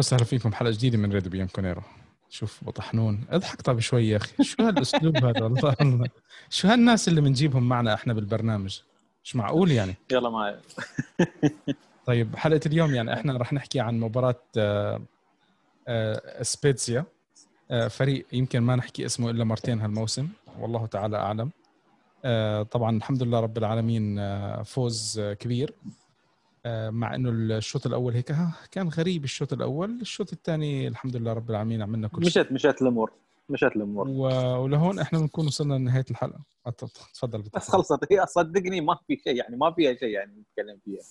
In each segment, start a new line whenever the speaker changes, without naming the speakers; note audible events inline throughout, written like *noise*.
أهلا وسهلا فيكم. حلقة جديدة من راديو بيانكونيرو. شوف بطحنون. اضحك. طيب شوي يا أخي. شو هالأسلوب هذا؟ *laughs* والله شو هالناس اللي بنجيبهم معنا إحنا بالبرنامج؟ مش معقول يعني؟
يلا معي. *laughs*
طيب حلقة اليوم يعني إحنا رح نحكي عن مباراة آه، آه، سبيتسيا. آه، فريق يمكن ما نحكي اسمه إلا مرتين هالموسم. والله تعالى أعلم. طبعا الحمد لله رب العالمين فوز كبير. مع إنه الشوط الأول هيك كان غريب الشوط الأول الشوط الثاني الحمد لله رب العالمين عملنا كل
شيء. مشت مشت الأمور مشت الأمور.
ولهون إحنا بنكون وصلنا لنهاية الحلقة. تفضل
بس خلصت. هي صدقني ما في شيء يعني ما فيها شيء يعني نتكلم فيها.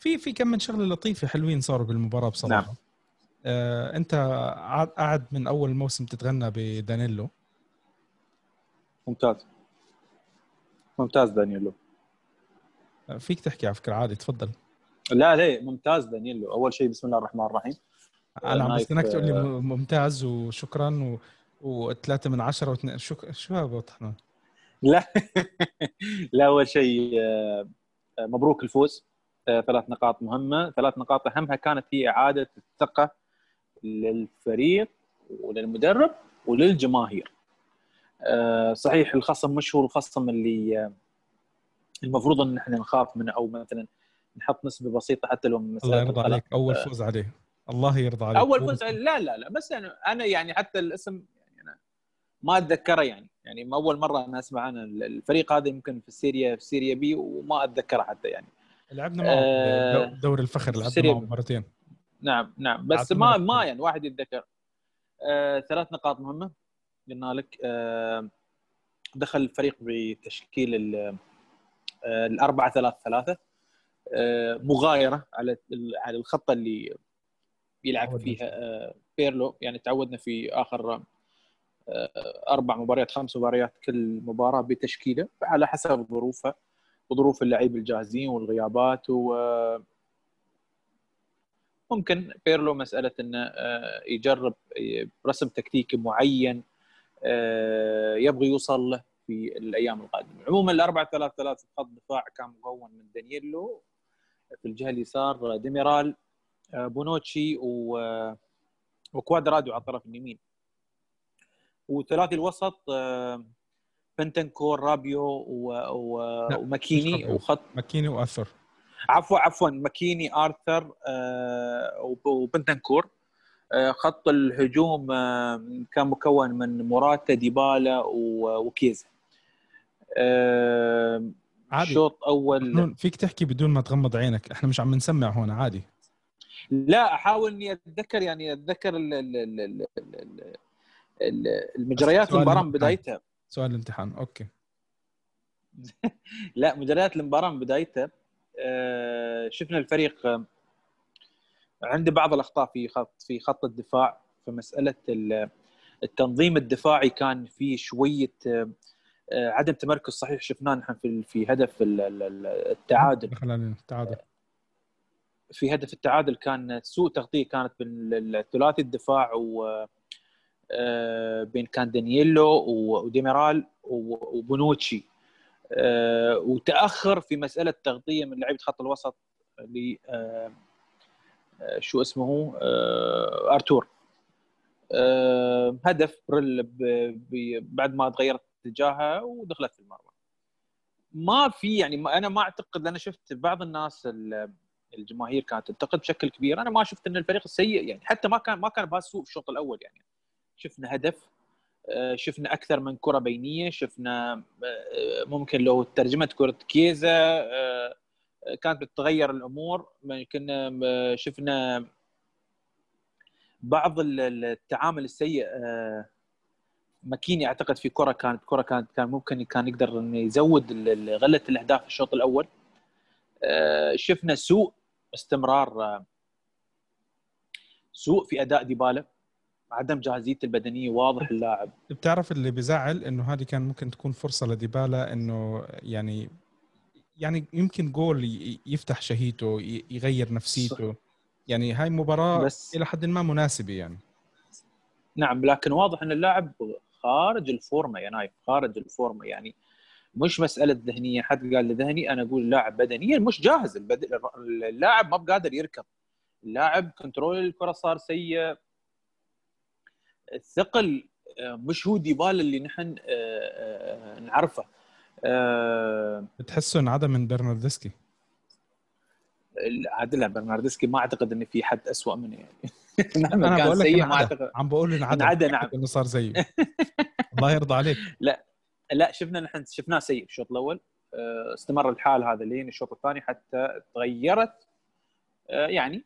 في في كم من شغلة لطيفة حلوين صاروا بالمباراة بصراحة. نعم. آه أنت قاعد من أول موسم تتغنى بدانيلو.
ممتاز. ممتاز دانيلو.
آه، فيك تحكي على فكرة عادي تفضل.
لا لا ممتاز دانيلو أول شيء بسم الله الرحمن الرحيم.
أنا عم بستناك تقول لي آه، ممتاز وشكرا و... وثلاثة من عشرة واثنين شو شو هذا *laughs*
لا لا أول شيء آه، مبروك الفوز. ثلاث نقاط مهمة. ثلاث نقاط أهمها كانت هي إعادة الثقة للفريق وللمدرب وللجماهير. صحيح الخصم مش هو الخصم اللي المفروض إن إحنا نخاف منه أو مثلا نحط نسبة بسيطة حتى لو
الله يرضى عليك. أول. فوز عليه. الله يرضى عليك.
أول فوز لا لا لا بس أنا أنا يعني حتى الاسم يعني أنا ما أتذكره يعني. يعني أول مرة أنا أسمع عن الفريق هذا يمكن في السيريا في سيريا بي وما أتذكره حتى يعني.
لعبنا معه آه دوري الفخر لعبنا معه مرتين.
نعم نعم. بس ما ما يعني واحد يتذكر. آه ثلاث نقاط مهمة قلنا لك. آه دخل الفريق بتشكيل آه، الأربعة ثلاثة ثلاثة. آه، مغايرة على على الخطة اللي يلعب فيها آه، بيرلو. يعني تعودنا في آخر أربع مباريات خمس مباريات كل مباراة بتشكيلة على حسب ظروفها وظروف اللعيبة الجاهزين والغيابات و ممكن بيرلو مسألة أنه يجرب رسم تكتيكي معين يبغى يوصل له في الأيام القادمة. عموما الأربعة ثلاثة ثلاثة خط دفاع كان مكون من دانييلو في الجهة اليسار ديميرال آه، بونوتشي و آه، وكوادرادو على الطرف اليمين. وثلاثي الوسط آه، بنتنكور رابيو وماكيني وخط
ماكيني واثر
عفوا عفوا ماكيني أرثر وبنتنكور. خط الهجوم كان مكون من موراتا ديبالا وكيزا.
عادي. شوط أول. فيك تحكي بدون ما تغمض عينك. إحنا مش عم نسمع هون عادي.
لا أحاول إني أتذكر يعني أتذكر المجريات المباراة من بدايتها.
سؤال الامتحان. أوكي. *laughs*
لا مجريات المباراة من بدايتها. آه، شفنا الفريق عنده بعض الأخطاء في خط في خط الدفاع. في مسألة التنظيم الدفاعي كان في شوية آه، عدم تمركز صحيح. شفناه نحن في في هدف التعادل. التعادل. في هدف التعادل كان سوء تغطية كانت بين الثلاثي الدفاع و آه، بين كان دانييلو وديميرال وبونوتشي. آه، وتأخر في مسألة تغطية من لعيبة خط الوسط ل شو اسمه أرتور. هدف بعد ما تغيرت اتجاهها ودخلت في المرمى. ما في يعني أنا ما أعتقد أنا شفت بعض الناس الجماهير كانت تنتقد بشكل كبير. أنا ما شفت إن الفريق السيء يعني حتى ما كان ما كان بهالسوء في الشوط الأول يعني. شفنا هدف آه، شفنا أكثر من كرة بينية شفنا آه، ممكن لو ترجمت كرة كيزا آه، كانت بتتغير الأمور. يمكن شفنا بعض التعامل السيء ماكيني أعتقد في كرة كانت كرة كانت كان ممكن كان يقدر إنه يزود غلة الأهداف في الشوط الأول. آه، شفنا سوء استمرار آه، سوء في أداء ديبالا. عدم جاهزيته البدنية واضح اللاعب.
بتعرف اللي بزعل إنه هذه كان ممكن تكون فرصة لديبالا إنه يعني يعني يمكن جول يفتح شهيته يغير نفسيته. يعني هاي مباراة بس إلى حد ما مناسبة يعني.
نعم لكن واضح إن اللاعب خارج الفورمة يا نايف خارج الفورمة يعني. مش مسألة ذهنية حد قال ذهني أنا أقول لاعب بدنيا مش جاهز. اللاعب ما بقادر يركض. اللاعب كنترول الكرة صار سيء الثقل آه، مش هو ديبالا اللي نحن نعرفه.
بتحسه انعدم من برناردسكي.
عادل برناردسكي ما أعتقد إن في حد اسوء منه يعني. *laughs*
نعم أنا بقول لك أعتقد. عم بقول انعدم.
انعدى نعم.
إنه صار زيه الله يرضى عليك. *laughs*
لا لا شفنا نحن شفناه سيء الشوط الأول. آه، استمر الحال هذا لين الشوط الثاني حتى تغيرت. آه، يعني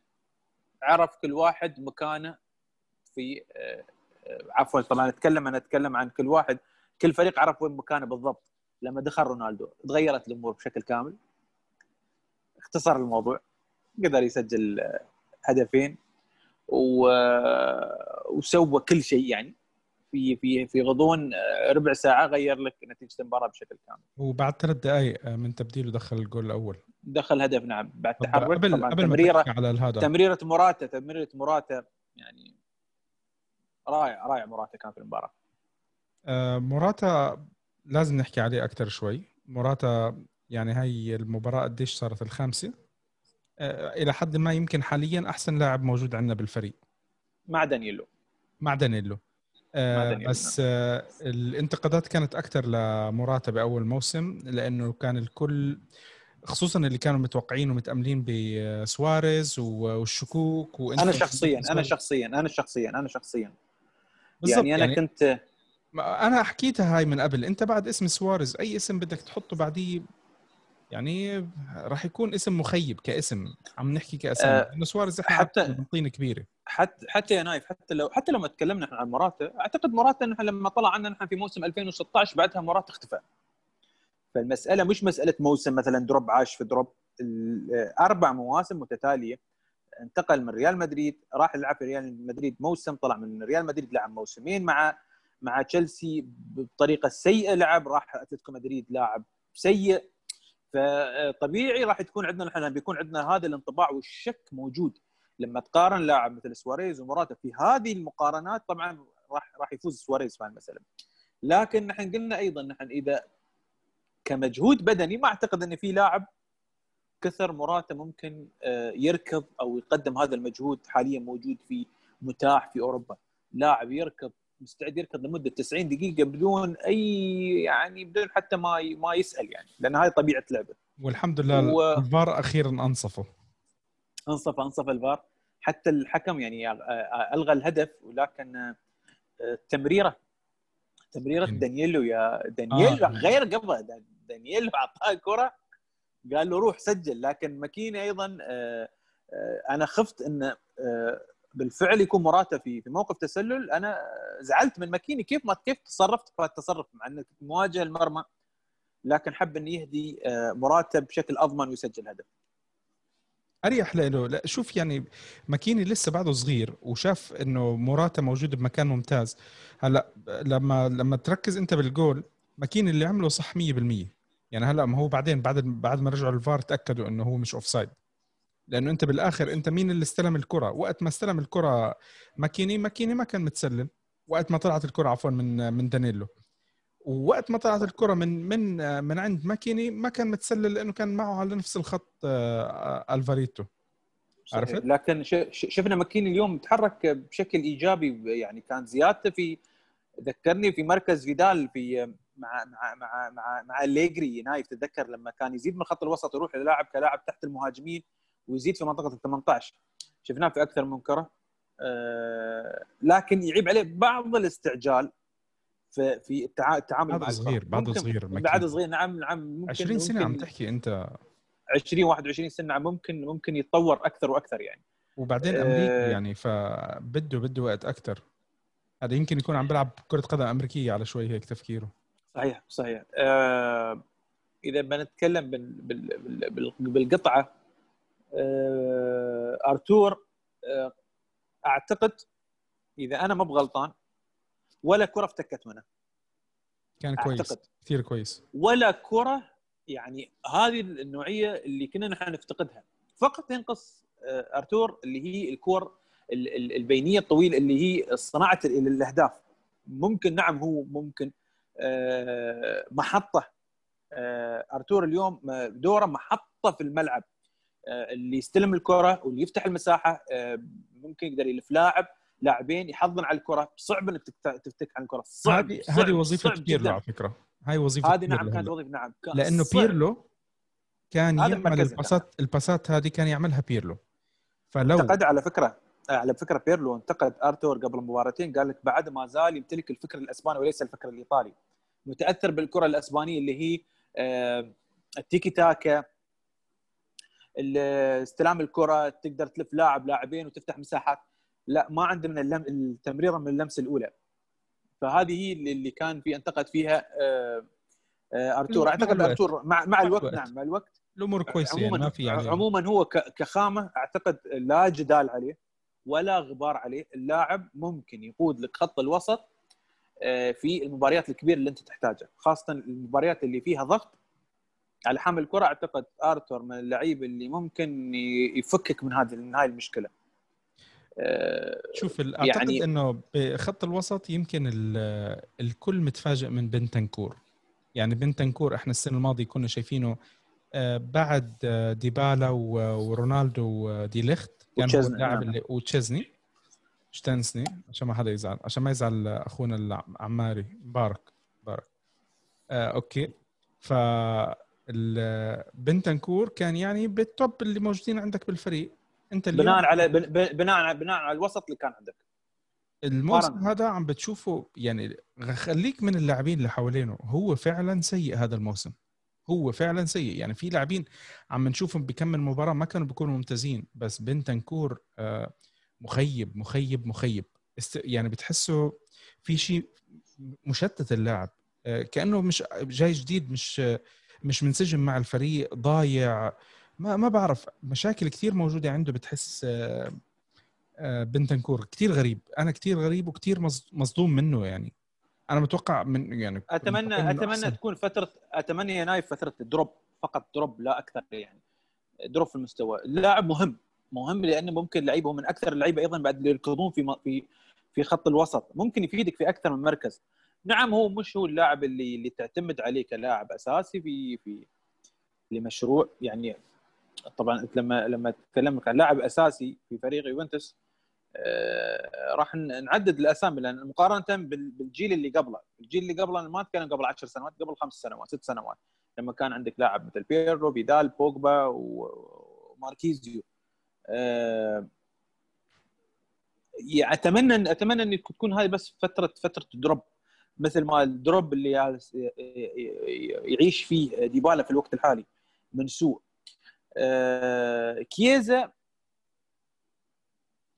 عرف كل واحد مكانه في آه، عفوا طبعا أتكلم أنا أتكلم عن كل واحد. كل فريق عرف وين مكانه بالضبط لما دخل رونالدو. تغيرت الأمور بشكل كامل. اختصر الموضوع. قدر يسجل هدفين. وسوى كل شيء يعني. في في في غضون ربع ساعة غير لك نتيجة المباراة بشكل كامل.
وبعد ثلاث دقائق من تبديله دخل الجول الأول.
دخل هدف نعم بعد تحرك.
قبل قبل
تمريره
على الهدف.
تمريرة مراتا تمريرة مراتا يعني رائع رائع مراتا كان في المباراة.
آه مراتا لازم نحكي عليه أكثر شوي. مراتا يعني هاي المباراة قديش صارت الخامسة؟ آه إلى حد ما يمكن حاليا أحسن لاعب موجود عندنا بالفريق.
مع دانييلو.
مع دانييلو. آه بس آه الانتقادات كانت أكثر لمراتا باول موسم لأنه كان الكل خصوصا اللي كانوا متوقعين ومتأملين بسواريز والشكوك
أنا شخصيا أنا شخصيا أنا شخصيا أنا شخصيا. يعني أنا يعني كنت
أنا حكيتها هاي من قبل أنت بعد اسم سواريز أي اسم بدك تحطه بعديه يعني راح يكون اسم مخيب كاسم عم نحكي كاسم. أه انه سواريز إحنا حتى طينه كبيرة.
حتى حتى يا نايف حتى لو حتى لما تكلمنا عن مراتا أعتقد مراتا نحن لما طلع عنا نحن في موسم 2016 بعدها مراتا اختفى. فالمسألة مش مسألة موسم مثلا drop عاش في drop أربع مواسم متتالية. انتقل من ريال مدريد راح يلعب في ريال مدريد موسم طلع من ريال مدريد لعب موسمين مع مع تشيلسي بطريقة سيئة لعب راح أتلتيكو مدريد لاعب سيء. فطبيعي راح تكون عندنا نحن بيكون عندنا هذا الانطباع والشك موجود. لما تقارن لاعب مثل سواريز ومراتا في هذه المقارنات طبعا راح راح يفوز سواريز في المساله لكن نحن قلنا أيضا نحن إذا كمجهود بدني ما أعتقد إن في لاعب كثر مراته ممكن آه، يركض أو يقدم هذا المجهود حاليا موجود في متاح في أوروبا. لاعب يركض مستعد يركض لمدة 90 دقيقة بدون أي يعني بدون حتى ما ما يسأل يعني لأن هاي طبيعة لعبة.
والحمد لله و... الفار أخيرا انصفوا
انصف أنصف الفار. حتى الحكم يعني ألغى الهدف ولكن التمريره تمريرة. دانييلو يا دانييلو آه. غير قبل. دانييلو أعطاه كرة قال له روح سجل. لكن ماكيني أيضا أنا خفت انه بالفعل يكون مراته في في موقف تسلل. أنا زعلت من ماكيني كيف ما كيف تصرفت في التصرف مع انك مواجه المرمى لكن حب إنه يهدي آه، مراته بشكل أضمن ويسجل هدف.
أريح له لا شوف يعني ماكيني لسه بعده صغير وشاف إنه مراته موجود بمكان ممتاز. هلأ لما لما تركز أنت بالجول ماكيني اللي عمله صح 100% يعني هلأ ما هو بعدين بعد بعد ما رجعوا الفار تأكدوا إنه هو مش offside لأنه أنت بالآخر أنت مين اللي استلم الكرة؟ وقت ما استلم الكرة ماكيني ماكيني ما كان متسلم وقت ما طلعت الكرة عفوا من من دانيلو. ووقت ما طلعت الكرة من من من عند ماكيني ما كان متسلل لأنه كان معه على نفس الخط آه، الفاريتو.
عرفت؟ لكن شفنا ماكيني اليوم تحرك بشكل إيجابي يعني كان زيادته في ذكرني في مركز فيدال في مع مع مع مع مع أليجري نايف تتذكر لما كان يزيد من خط الوسط يروح للاعب كلاعب تحت المهاجمين ويزيد في منطقة ال 18 شفناه في أكثر من كرة. آه لكن يعيب عليه بعض الاستعجال في في التعامل
بعد صغير بعد صغير
بعد صغير نعم نعم
ممكن 20 سنة ممكن عم تحكي أنت.
20 21 سنة نعم، ممكن ممكن يتطور أكثر وأكثر يعني.
وبعدين أمريكي آه يعني فبده بده وقت أكثر. هذا يمكن يكون عم بيلعب كرة قدم أمريكية على شوي هيك تفكيره.
صحيح صحيح. آه إذا بنتكلم بالقطعة آه أرتور آه أعتقد إذا أنا ما بغلطان ولا كرة افتكت منه.
كان كويس. أعتقد. كثير كويس.
ولا كرة يعني هذه النوعية اللي كنا نحن نفتقدها. فقط ينقص آه، أرتور اللي هي الكور البينية الطويله اللي هي صناعة الأهداف. ممكن نعم هو ممكن آه، محطة آه، أرتور اليوم دوره محطة في الملعب اللي يستلم الكرة واللي يفتح المساحة ممكن يقدر يلف. لاعب لاعبين يحضن على الكرة. صعب إنك تفتك عن الكرة. صعب
هذه هذه وظيفة بيرلو على فكرة. هاي وظيفة
هذه نعم كانت وظيفة نعم.
لأنه صعب. بيرلو كان يعمل الباسات الباسات هذه كان يعملها بيرلو.
فلو انتقد على فكرة على فكرة بيرلو انتقد آرتور قبل مباراتين. قال لك بعد ما زال يمتلك الفكر الأسباني وليس الفكر الإيطالي. متأثر بالكرة الأسبانية اللي هي آه، التيكي تاكا استلام الكرة تقدر تلف لاعب لاعبين وتفتح مساحات. لا ما عنده من اللم... التمريرة من اللمسة الأولى. فهذه هي اللي كان في انتقد فيها آه، آه، أرتور. أعتقد أرتور مع مع الوقت نعم مع الوقت.
الأمور كويسة يعني ما في يعني.
عموما هو كخامة أعتقد لا جدال عليه ولا غبار عليه. اللاعب ممكن يقود لك خط الوسط آه، في المباريات الكبيرة اللي أنت تحتاجها خاصة المباريات اللي فيها ضغط على حامل الكره أعتقد آرتور من اللعيبه اللي ممكن يفكك من هذه من هاي المشكلة.
آه، شوف أعتقد يعني إنه بخط الوسط يمكن الكل متفاجئ من بنتنكور. يعني بنتنكور إحنا السنة الماضية كنا شايفينه آه، بعد ديبالا ورونالدو ودي ليخت كان هو اللاعب نعم. اللي وتشيزني تشيزني عشان ما حدا يزعل عشان ما يزعل أخونا العماري. مبارك مبارك. آه okay. ف بنتنكور كان يعني بال top اللي موجودين عندك بالفريق.
انت اليوم بناء على بناء بناء على الوسط اللي كان عندك.
الموسم هذا عم بتشوفه يعني خليك من اللاعبين اللي حوالينه. هو فعلا سيء هذا الموسم. هو فعلا سيء. يعني في لاعبين عم نشوفهم بكم مباراة ما كانوا بيكونوا ممتازين بس بنتنكور آه، مخيب مخيب مخيب. يعني بتحسه في شيء مشتت اللاعب. آه، كأنه مش جاي جديد مش مش منسجم مع الفريق ضايع. ما ما بعرف مشاكل كثير موجودة عنده بتحس آه، بنتنكور. كثير غريب أنا كثير غريب وكثير مصدوم منه يعني. أنا متوقع من يعني
أتمنى أتمنى أحسن. تكون فترة أتمنى يا نايف فترة drop فقط drop لا أكثر يعني دروب في المستوى. اللاعب مهم مهم لأنه ممكن لعيبه من أكثر اللعيبة أيضا بعد يركضون في في في خط الوسط. ممكن يفيدك في أكثر من مركز. نعم هو مش هو اللاعب اللي اللي تعتمد عليه كلاعب أساسي في في لمشروع. يعني طبعا لما لما تكلمك عن لاعب أساسي في فريق يوفنتوس آه، راح نعدد الأسامي لأن مقارنة بالجيل اللي قبله، الجيل اللي قبله ما كان قبل 10 سنوات قبل خمس سنوات ست سنوات لما كان عندك لاعب مثل بيرلو فيدال بوجبا وماركيزيو. آه، أتمنى أتمنى إن تكون هذه بس فتره فترة drop مثل ما ال drop اللي يعيش فيه ديبالا في الوقت الحالي من سوء. آه، كييزا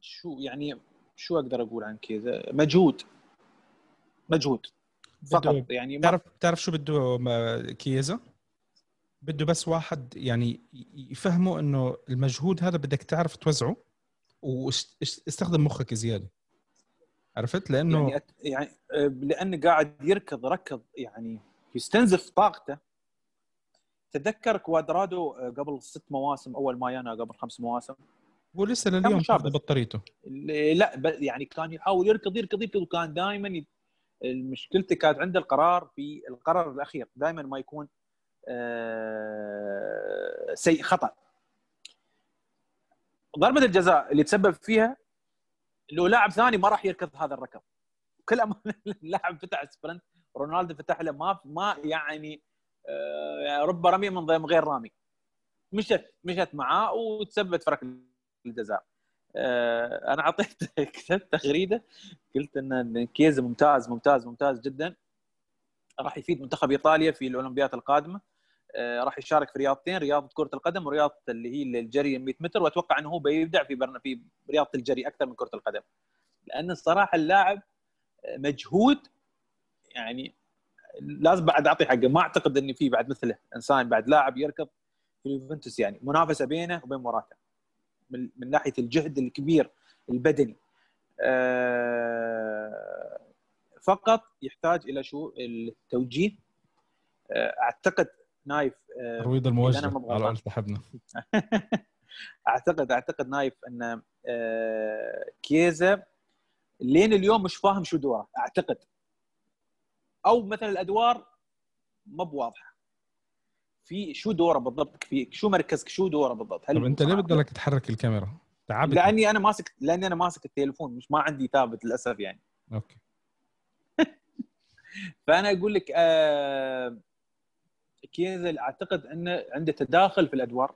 شو يعني شو أقدر أقول عن كذا مجهود. مجهود. فقط. يعني
تعرف تعرف شو بده كيزا بده بس واحد يعني يفهمه إنه المجهود هذا بدك تعرف توزعه واستخدم مخك زيادة. عرفت؟ لأنه
يعني يعني لأنه قاعد يركض ركض يعني يستنزف طاقته. تذكر كوادرادو قبل ست مواسم أول ما يانا قبل خمس مواسم؟
هو لسه لليوم بطاريته.
لا يعني كان يحاول يركض يركض يركض وكان دائما مشكلته كانت عنده القرار في القرار الأخير. دائما ما يكون آه، سيء خطأ. ضربة الجزاء اللي تسبب فيها لو لاعب ثاني ما راح يركض هذا الركض. كل اللاعب *laughs* فتح سبرنت رونالدو فتح له ما ما يعني آه، رب رمي من غير رامي. مشت مشت معاه وتسببت فرق الجزاء. آه، أنا أعطيت *laughs* كتبت تغريدة قلت إن كيزا ممتاز ممتاز ممتاز جدا. راح يفيد منتخب إيطاليا في الأولمبيات القادمة. راح يشارك في رياضتين رياضة كرة القدم ورياضة اللي هي الجري 100 متر وأتوقع إنه هو بيبدع في برنا في رياضة الجري أكثر من كرة القدم. لأن الصراحة اللاعب آه، مجهود يعني لازم بعد أعطي حقه. ما أعتقد إني في بعد مثله إنسان بعد لاعب يركض في اليوفنتوس يعني. منافسة بينه وبين مراته من, من ناحية الجهد الكبير البدني. آه، فقط يحتاج إلى شو؟ التوجيه. آه، أعتقد نايف
آه، ترويض الموجه على صاحبنا *laughs*
أعتقد أعتقد نايف إن كيزا لين اليوم مش فاهم شو دوره أعتقد. أو مثلا الأدوار ما بواضحه في شو دوره بالضبط؟ في شو مركزك؟ شو دوره بالضبط؟
طب أنت ليه بدك تحرك الكاميرا؟ تعبت.
لأني أنا ماسك لأني أنا ماسك التليفون مش ما عندي ثابت للأسف يعني.
okay. *laughs*
فأنا أقول لك آه كييزا أعتقد انه عنده تداخل في الأدوار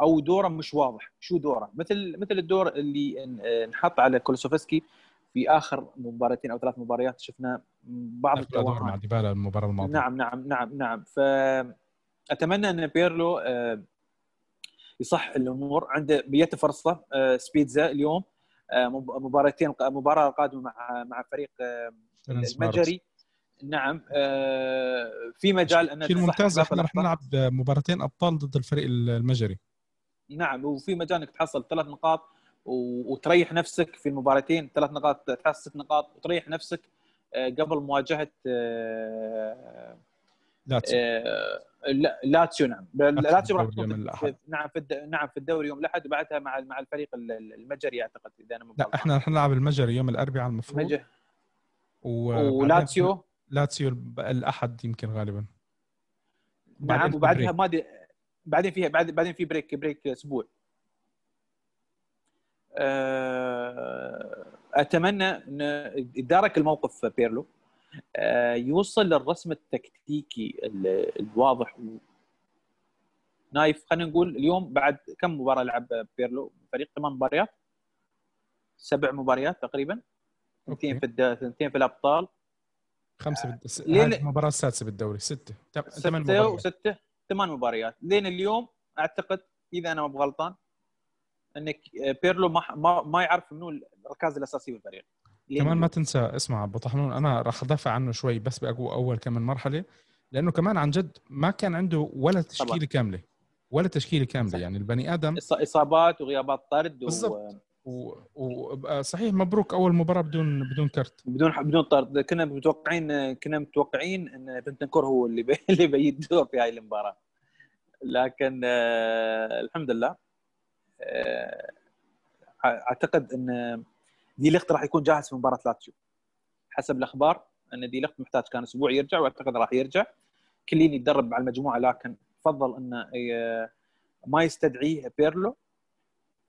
أو دوره مش واضح. شو دوره؟ مثل مثل الدور اللي انحط على كولوسيفسكي في آخر مباراتين أو ثلاث مباريات شفنا بعض
الادوار مع ديبالا المباراة الماضية.
نعم نعم نعم نعم. ف أتمنى أن بيرلو آه، يصح الأمور. عنده بيته فرصة آه، سبيتزا اليوم آه، مباراتين مباراة قادمه مع مع فريق المجري. نعم في مجال
أن في الممتاز إحنا رح نلعب مباراتين أبطال ضد الفريق المجري.
نعم وفي مجال إنك تحصل ثلاث نقاط وتريح نفسك في المباراتين ثلاث نقاط تحصل ست نقاط وتريح نفسك قبل مواجهة
لاتسيو
لاتسيو نعم. لاتسيو راح نعم في نعم في الدوري يوم الأحد وبعدها مع مع الفريق المجري أعتقد إذا أنا
لا إحنا راح نلعب المجري يوم الأربعاء المفروض.
ولاتسيو
لاتسيو الأحد يمكن غالبا.
نعم وبعدها ما دي بعدين فيها بعد بعدين في break break أسبوع. آه، أتمنى إن يدارك الموقف بيرلو. آه، يوصل للرسم التكتيكي الواضح. نايف خلينا نقول اليوم بعد كم مباراة لعب بيرلو؟ فريق ثمان مباريات. سبع مباريات تقريبا. اثنين في اثنين في الأبطال.
خمسة في لين المباراة السادسة بالدوري ستة.
ثمان مباريات. وستة. ثمان مباريات. لين اليوم أعتقد إذا أنا ما بغلطان أنك بيرلو ما ما يعرف منو الركائز الاساسيه بالفريق
كمان ما تنسى اسمع أبو طحنون أنا راح أدافع عنه شوي بس بأقوى أول كم من مرحلة لأنه كمان عن جد ما كان عنده ولا تشكيلة. كاملة ولا تشكيلة كاملة. يعني البني آدم
إصابات وغيابات طرد
بالضبط و... و... صحيح مبروك أول مباراة بدون بدون كرت.
بدون بدون طرد. كنا متوقعين كنا متوقعين إن بنتنكور هو اللي بي... اللي بيد دور في هاي المباراة. لكن آه الحمد لله آه أعتقد إن دي ليخت راح يكون جاهز في مباراة لاتسيو. حسب الأخبار إن دي ليخت محتاج كان أسبوع يرجع وأعتقد راح يرجع. كليني يتدرب مع المجموعة لكن فضل انه ما يستدعيه بيرلو.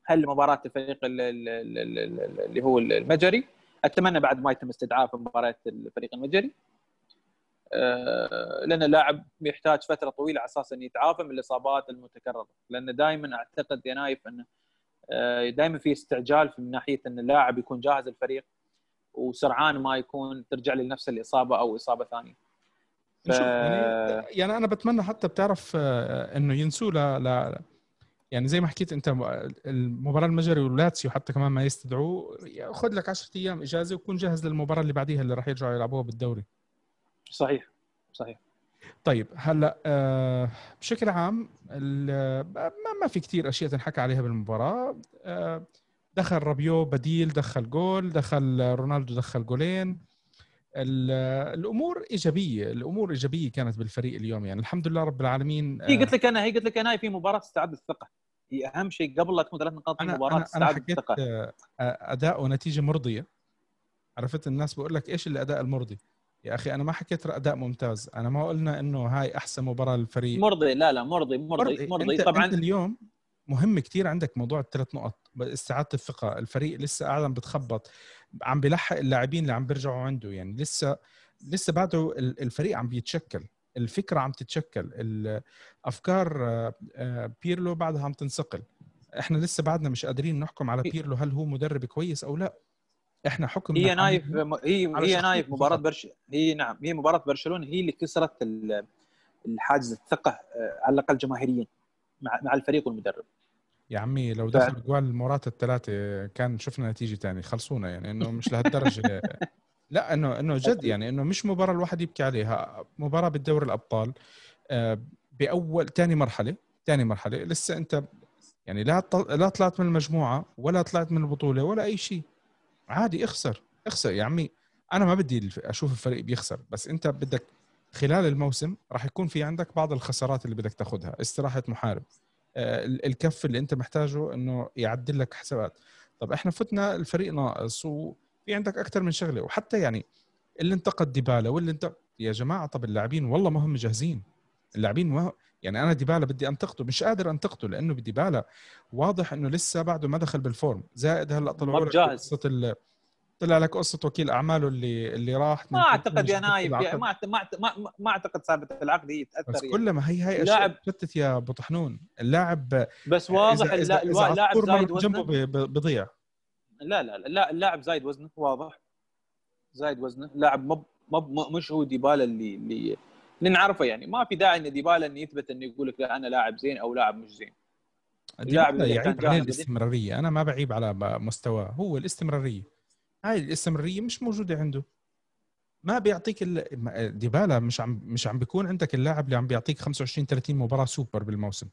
هل مباراة الفريق اللي هو المجري؟ أتمنى بعد ما يتم استدعاء في مباراة الفريق المجري. آه، لأن اللاعب يحتاج فترة طويلة على أساس إنه يتعافى من الإصابات المتكررة. لأن دائما أعتقد يا نايف إنه آه، دائما في استعجال من ناحية إن اللاعب يكون جاهز الفريق وسرعان ما يكون ترجع لي نفس الإصابة أو إصابة ثانية.
ف... يعني, يعني أنا بتمنى حتى بتعرف آه، إنه ينسوا ل... ل... يعني زي ما حكيت انت المباراة المجري ولاتسيو حتى كمان ما يستدعوه خذ لك 10 أيام إجازة وكون جاهز للمباراة اللي بعديها اللي راح يرجعوا يلعبوها بالدوري.
صحيح صحيح.
طيب هلأ آه، بشكل عام ما في كثير أشياء تنحكى عليها بالمباراة آه، دخل رابيو بديل دخل جول دخل رونالدو دخل جولين الأمور إيجابية الأمور إيجابية كانت بالفريق اليوم. يعني الحمد لله رب العالمين
هي قلت لك أنا هي قلت لك أنا في مباراة استعاد الثقه هي أهم شيء قبل لا تكون ثلاث نقاط في المباراه
استعاد الثقه آه، أداء ونتيجة مرضية. عرفت؟ الناس بقول لك إيش الأداء المرضي؟ يا أخي أنا ما حكيت أداء ممتاز. أنا ما قلنا إنه هاي أحسن مباراة للفريق.
مرضي لا لا مرضي مرضي مرضي, مرضي.
أنت طبعا أنت اليوم مهم كثير عندك موضوع الثلاث نقط. استعادة الثقة. الفريق لسه قاعد عم بتخبط. عم بيلحق اللاعبين اللي عم بيرجعوا عنده. يعني لسه لسه بعده الفريق عم بيتشكل. الفكرة عم تتشكل. الأفكار آه، آه، بيرلو بعدها عم تنصقل إحنا لسه بعدنا مش قادرين نحكم على بيرلو هل هو مدرب كويس أو لا. إحنا حكم
هي نايف هي هي نايف مباراة برش هي نعم هي مباراة برشلونة. هي اللي كسرت الحاجز الثقة آه، على الأقل جماهيريا مع مع الفريق والمدرب.
يا عمي لو دخل. جوال موراتا الثلاثة كان شفنا نتيجة ثانية خلصونا يعني إنه مش لهالدرجة. *laughs* لا إنه إنه جد يعني إنه مش مباراة الواحد يبكي عليها مباراة بالدوري الأبطال آه، بأول ثاني مرحلة ثاني مرحلة لسه أنت يعني لا لا طلعت من المجموعة ولا طلعت من البطولة ولا أي شيء. عادي اخسر اخسر. يا عمي أنا ما بدي أشوف الفريق بيخسر بس أنت بدك خلال الموسم راح يكون في عندك بعض الخسارات اللي بدك تاخذها استراحة محارب. الكف اللي انت محتاجه انه يعدل لك حسابات. طب إحنا فتنا الفريق ناقص وفي عندك أكثر من شغلة. وحتى يعني اللي انتقد ديبالا واللي انت يا جماعة طب اللاعبين والله ما هم جاهزين. اللاعبين ما يعني أنا ديبالا بدي أنتقده مش قادر أنتقده لأنه بديبالا واضح إنه لسه بعده ما دخل بال form. زائد هلأ طلعوا لك قصة. طلع لك قصة وكيل أعماله اللي اللي راح
ما أعتقد يا نايف ما ما ما, ما أعتقد سالفه العقد هي تاثر
بس كل ما هي هي أشياء تفتت يا أبو طحنون. اللاعب
بس واضح اللاعب
زايد وزنه. جنبه بيضيع
لا لا لا اللاعب زايد وزنه واضح. زايد وزنه. لاعب مب مب مش هو ديبالا اللي اللي اللي نعرفه يعني. ما في داعي إن ديبالا إنه يثبت إنه يقول لك لا أنا لاعب زين أو لاعب مش زين.
اللاعب يعيب عليه الاستمرارية. أنا ما بعيب على مستواه. هو الاستمرارية. هاي الاستمراريه مش موجودة عنده. ما بيعطيك ديبالا مش عم مش عم بيكون عندك اللاعب اللي عم بيعطيك 25 30 مباراة سوبر بالموسم.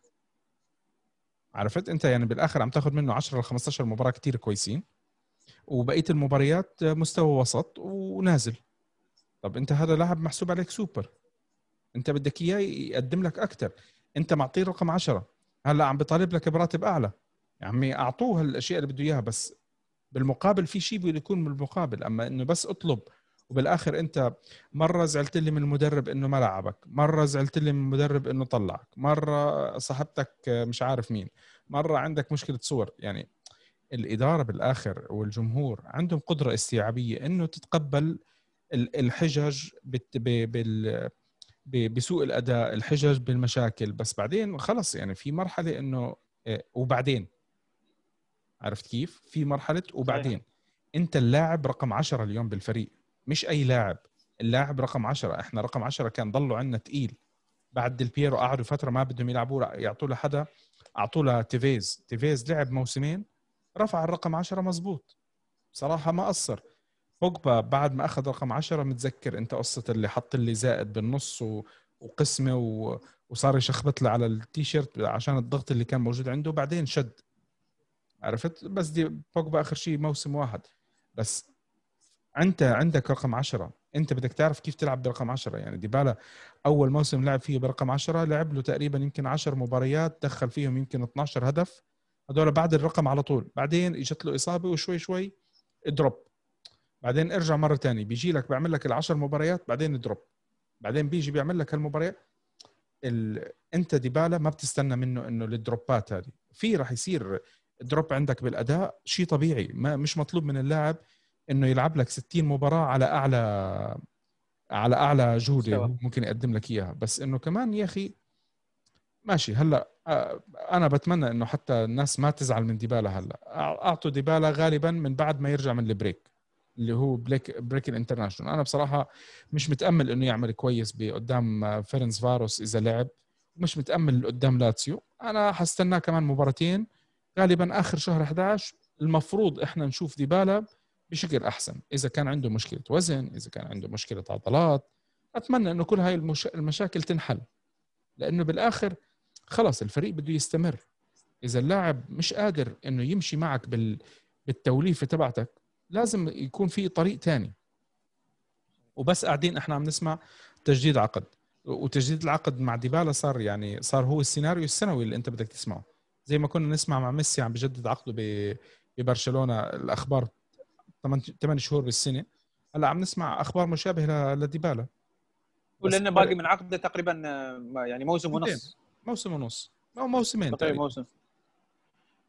عرفت؟ أنت يعني بالآخر عم تاخذ منه 10 ل 15 مباراة كثير كويسين. وبقية المباريات مستوى وسط ونازل. طب أنت هذا لاعب محسوب عليك سوبر. أنت بدك إياه يقدم لك أكثر أنت معطيه رقم 10 هلأ عم بيطالب لك براتب أعلى. يا عمي أعطوه الاشياء اللي بده إياها بس بالمقابل في شيء بده يكون بالمقابل أما إنه بس أطلب وبالآخر أنت مرة زعلت لي من المدرب إنه ما لعبك مرة زعلت لي من المدرب إنه طلعك مرة صاحبتك مش عارف مين مرة عندك مشكلة صور. يعني الإدارة بالآخر والجمهور عندهم قدرة استيعابية إنه تتقبل الحجج بسوء الأداء الحجج بالمشاكل. بس بعدين خلص يعني في مرحلة إنه آه، وبعدين عرفت كيف؟ في مرحلة وبعدين أنت اللاعب رقم 10 اليوم بالفريق. مش أي لاعب. اللاعب رقم 10 إحنا رقم 10 كان ضلوا عندنا تقيل. بعد ديل قعدوا فترة ما بدهم يلعبوا. يعطوا له حدا اعطوا له تيفيز تيفيز لعب موسمين. رفع الرقم 10 مزبوط بصراحه ما قصر بوجبا بعد ما أخذ رقم 10 متذكر أنت قصة اللي حط لي زائد بالنص و... وقسمة و... وصار يشخبط له على التيشيرت عشان الضغط اللي كان موجود عنده. بعدين شد. عرفت؟ بس دي بوجبا آخر شيء موسم واحد. بس أنت عندك رقم 10 أنت بدك تعرف كيف تلعب برقم 10 يعني ديبالا أول موسم لعب فيه برقم 10 لعب له تقريبا يمكن 10 مباريات دخل فيهم يمكن 12 هدف. هذول بعد الرقم على طول. بعدين إجت له إصابة وشوي شوي drop بعدين ارجع مرة ثانية بيجي لك بيعمل لك العشر مباريات بعدين drop بعدين بيجي بيعمل لك هالمباريات. ال... أنت ديبالا ما بتستنى منه إنه الدروبات هذه. في راح يصير drop عندك بالأداء شيء طبيعي. ما مش مطلوب من اللاعب إنه يلعب لك 60 مباراة على اعلى على أعلى جوده ممكن يقدم لك إياها. بس إنه كمان يا أخي ماشي. هلأ أنا بتمنى إنه حتى الناس ما تزعل من ديبالا هلأ. أعطوا ديبالا غالبا من بعد ما يرجع من ال break اللي هو بليك break ال international أنا بصراحة مش متأمل إنه يعمل كويس قدام فيرينتسفاروش إذا لعب. مش متأمل قدام لاتسيو. أنا حستناه كمان مباراتين. غالبا آخر شهر 11 المفروض إحنا نشوف ديبالا بشكل أحسن. إذا كان عنده مشكلة وزن إذا كان عنده مشكلة عضلات أتمنى إنه كل هاي المش... المشاكل تنحل. لأنه بالآخر خلص الفريق بده يستمر. إذا اللاعب مش قادر إنه يمشي معك بال... بالتوليفة تبعتك لازم يكون في طريق تاني. وبس قاعدين إحنا عم نسمع تجديد عقد. وتجديد العقد مع ديبالا صار يعني صار هو السيناريو السنوي اللي أنت بدك تسمعه. زي ما كنا نسمع مع ميسي عم بجدد عقده ببرشلونة الأخبار 8 شهور بالسنة. هلأ عم نسمع أخبار مشابهة لديبالا.
ولأنه باقي من عقده تقريبا يعني موسم ونص.
موسم. ونص. أو موسمين
تقريبا موسم.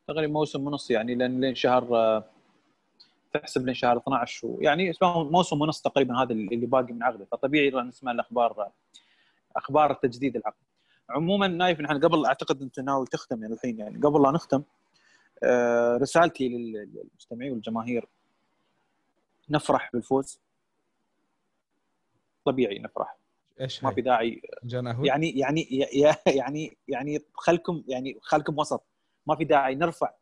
تقريبا موسم ونص يعني لين لين شهر تحسب لين شهر 12 يعني موسم ونص تقريبا هذا اللي باقي من عقده. فطبيعي نسمع الأخبار أخبار تجديد العقد. عموما نايف نحن قبل أعتقد أنت ناوي تختم يعني الحين يعني قبل لا نختم آه، رسالتي للمستمعين والجماهير نفرح بالفوز. طبيعي نفرح.
إيش
ما في داعي. يعني يعني يعني يعني خلكم يعني خلكم وسط. ما في داعي نرفع.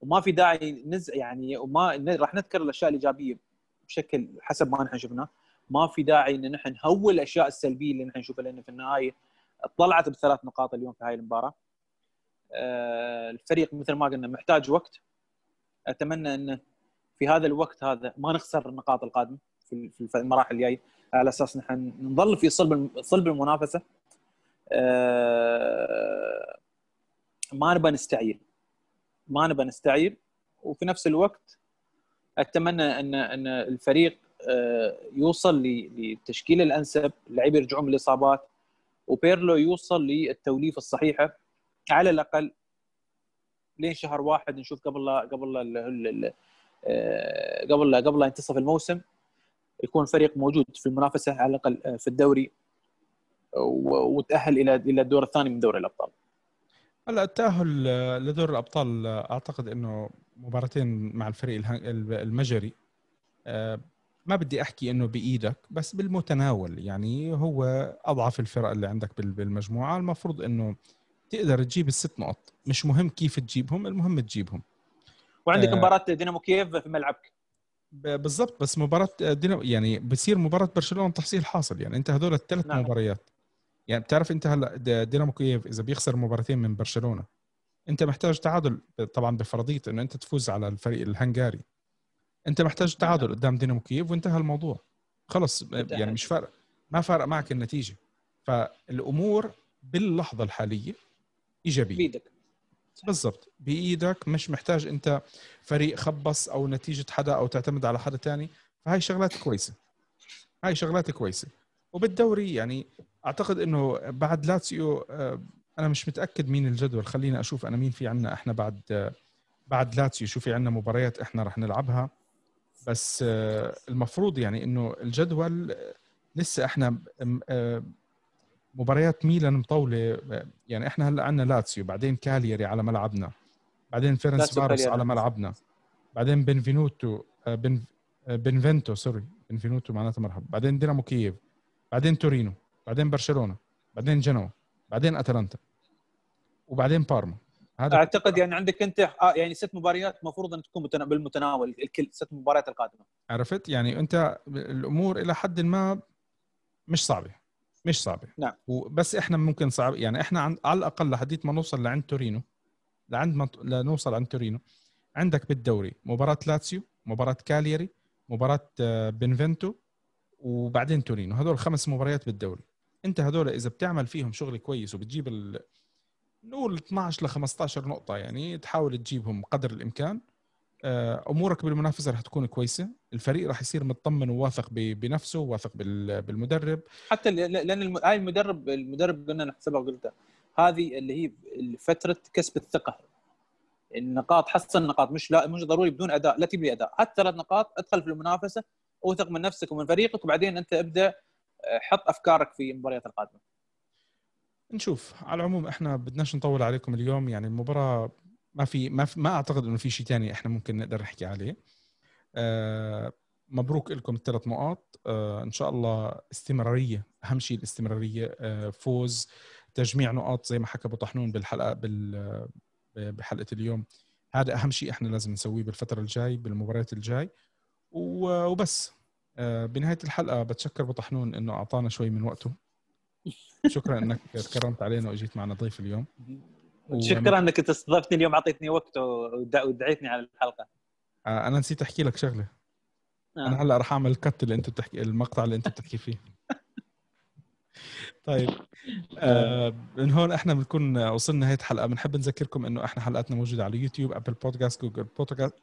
وما في داعي نز يعني وما راح نذكر الأشياء الإيجابية بشكل حسب ما نحن شفناه. ما في داعي إن نحن نهول الأشياء السلبية اللي نحن نشوفها لأن في النهاية طلعت بثلاث نقاط اليوم في هاي المباراة. آه، الفريق مثل ما قلنا محتاج وقت. أتمنى انه في هذا الوقت هذا ما نخسر النقاط القادمة في المراحل الجاية. على أساس نحن نظل في صلب صلب المنافسة. آه، ما نبى نستعيل ما نبى نستعير. وفي نفس الوقت أتمنى ان إن الفريق آه، يوصل للتشكيل الأنسب. اللعيبه يرجعون من الإصابات. وبيرلو يوصل للتوليفة الصحيحة على الأقل لين شهر واحد نشوف قبل لا قبل لا آه، قبل لا قبل لا ينتصف الموسم يكون فريق موجود في المنافسة على الأقل في الدوري وتأهل إلى إلى الدور الثاني من دوري الأبطال.
هلا التأهل لدور الأبطال أعتقد إنه مباراتين مع الفريق المجري آه، ما بدي أحكي إنه بإيدك بس بالمتناول يعني هو أضعف الفرق اللي عندك بالمجموعة. المفروض إنه تقدر تجيب الست نقط مش مهم كيف تجيبهم المهم تجيبهم.
وعندك آه. مباراة دينامو كييف في ملعبك؟
بالضبط بس مباراة دينامو يعني بصير مباراة برشلونة تحصيل حاصل يعني أنت هذول الثلاث نعم. مباريات. يعني بتعرف أنت هلأ دينامو كييف إذا بيخسر مباراتين من برشلونة أنت محتاج تعادل طبعا بفرضية إنه أنت تفوز على الفريق الهنغاري. أنت محتاج تعادل قدام دينامو كييف وانتهى الموضوع. خلص يعني مش فارق ما فارق معك النتيجة. فالأمور باللحظة الحالية إيجابية.
بيدك
بالضبط بإيدك. مش محتاج أنت فريق خبص أو نتيجة حدا أو تعتمد على حدا تاني. فهاي شغلات كويسة. هاي شغلات كويسة. وبالدوري يعني أعتقد إنه بعد لاتسيو آه، أنا مش متأكد مين الجدول. خليني أشوف أنا مين في عنا إحنا بعد بعد لاتسيو. شو في عنا مباريات إحنا رح نلعبها. بس آه، المفروض يعني إنه الجدول لسه إحنا آه، مباريات ميلان مطولة يعني إحنا هلأ عندنا لاتسيو بعدين كاليري على ملعبنا بعدين فيرينتسفاروش على ملعبنا بعدين benvenuto آه، بن بنفنتو sorry benvenuto معناته مرحبا بعدين دينامو كييف بعدين تورينو بعدين برشلونة بعدين جنوا بعدين أتلانتا وبعدين بارما.
هذا أعتقد يعني عندك أنت آه، يعني ست مباريات المفروض أن تكون بالمتناول الكل ست مباريات القادمة.
عرفت؟ يعني أنت الأمور إلى حد ما مش صعبة مش صعبة.
نعم.
وبس إحنا ممكن صعب يعني إحنا عند على الأقل لحديت ما نوصل لعند تورينو لعند ما لنوصل عند تورينو عندك بالدوري مباراة لاتسيو مباراة كاليري مباراة آه، بنفنتو وبعدين تورينو. هذول خمس مباريات بالدوري. أنت هذول إذا بتعمل فيهم شغل كويس وبتجيب ال... نقول 12 ل 15 نقطة يعني تحاول تجيبهم قدر الإمكان. آه، أمورك بالمنافسة رح تكون كويسة. الفريق رح يصير مطمن وواثق بنفسه وواثق بالمدرب.
حتى لأن هاي المدرب المدرب قلنا نحسبها قلتها. هذه اللي هي فترة كسب الثقة. النقاط حصل نقاط مش لا مش ضروري بدون أداء. لا تبني أداء. حتى ثلاث نقاط ادخل في المنافسة اوثق من نفسك ومن فريقك وبعدين أنت ابدأ آه، حط أفكارك في المباريات القادمة.
نشوف. على العموم إحنا بدناش نطول عليكم اليوم يعني المباراة ما في ما, في ما أعتقد إنه في شيء ثاني إحنا ممكن نقدر نحكي عليه. آه مبروك لكم الثلاث نقاط. آه إن شاء الله استمرارية أهم شيء الاستمرارية. آه فوز تجميع نقاط زي ما حكى أبو طحنون بالحلقة بال بحلقة اليوم. هذا أهم شيء إحنا لازم نسويه بالفترة الجاي بالمباريات الجاي. وبس. آه بنهاية الحلقة بتشكر أبو طحنون إنه أعطانا شوي من وقته. شكرا إنك تكرمت علينا وأجيت معنا ضيف اليوم. *laughs*
شكرا إنك استضفتني اليوم أعطيتني وقت ودعيتني على الحلقة.
آه أنا نسيت أحكي لك شغلة. آه. أنا هلأ راح أعمل الكت اللي أنت بتحكي المقطع اللي أنت بتحكي فيه. *laughs* طيب آه من هون إحنا بنكون وصلنا نهايه الحلقة بنحب نذكركم إنه إحنا حلقاتنا موجودة على يوتيوب أبل بودكاست جوجل بودكاست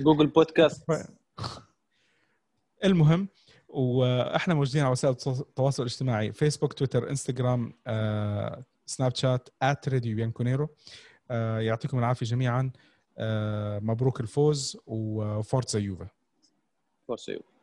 جوجل بودكاست *laughs*
المهم وإحنا موجودين على وسائل التواصل الاجتماعي فيسبوك تويتر انستغرام آه، سناب شات at راديو بيانكونيرو آه، يعطيكم العافية جميعا. آه، مبروك الفوز و Forza Juve.
فورتزا يوفا.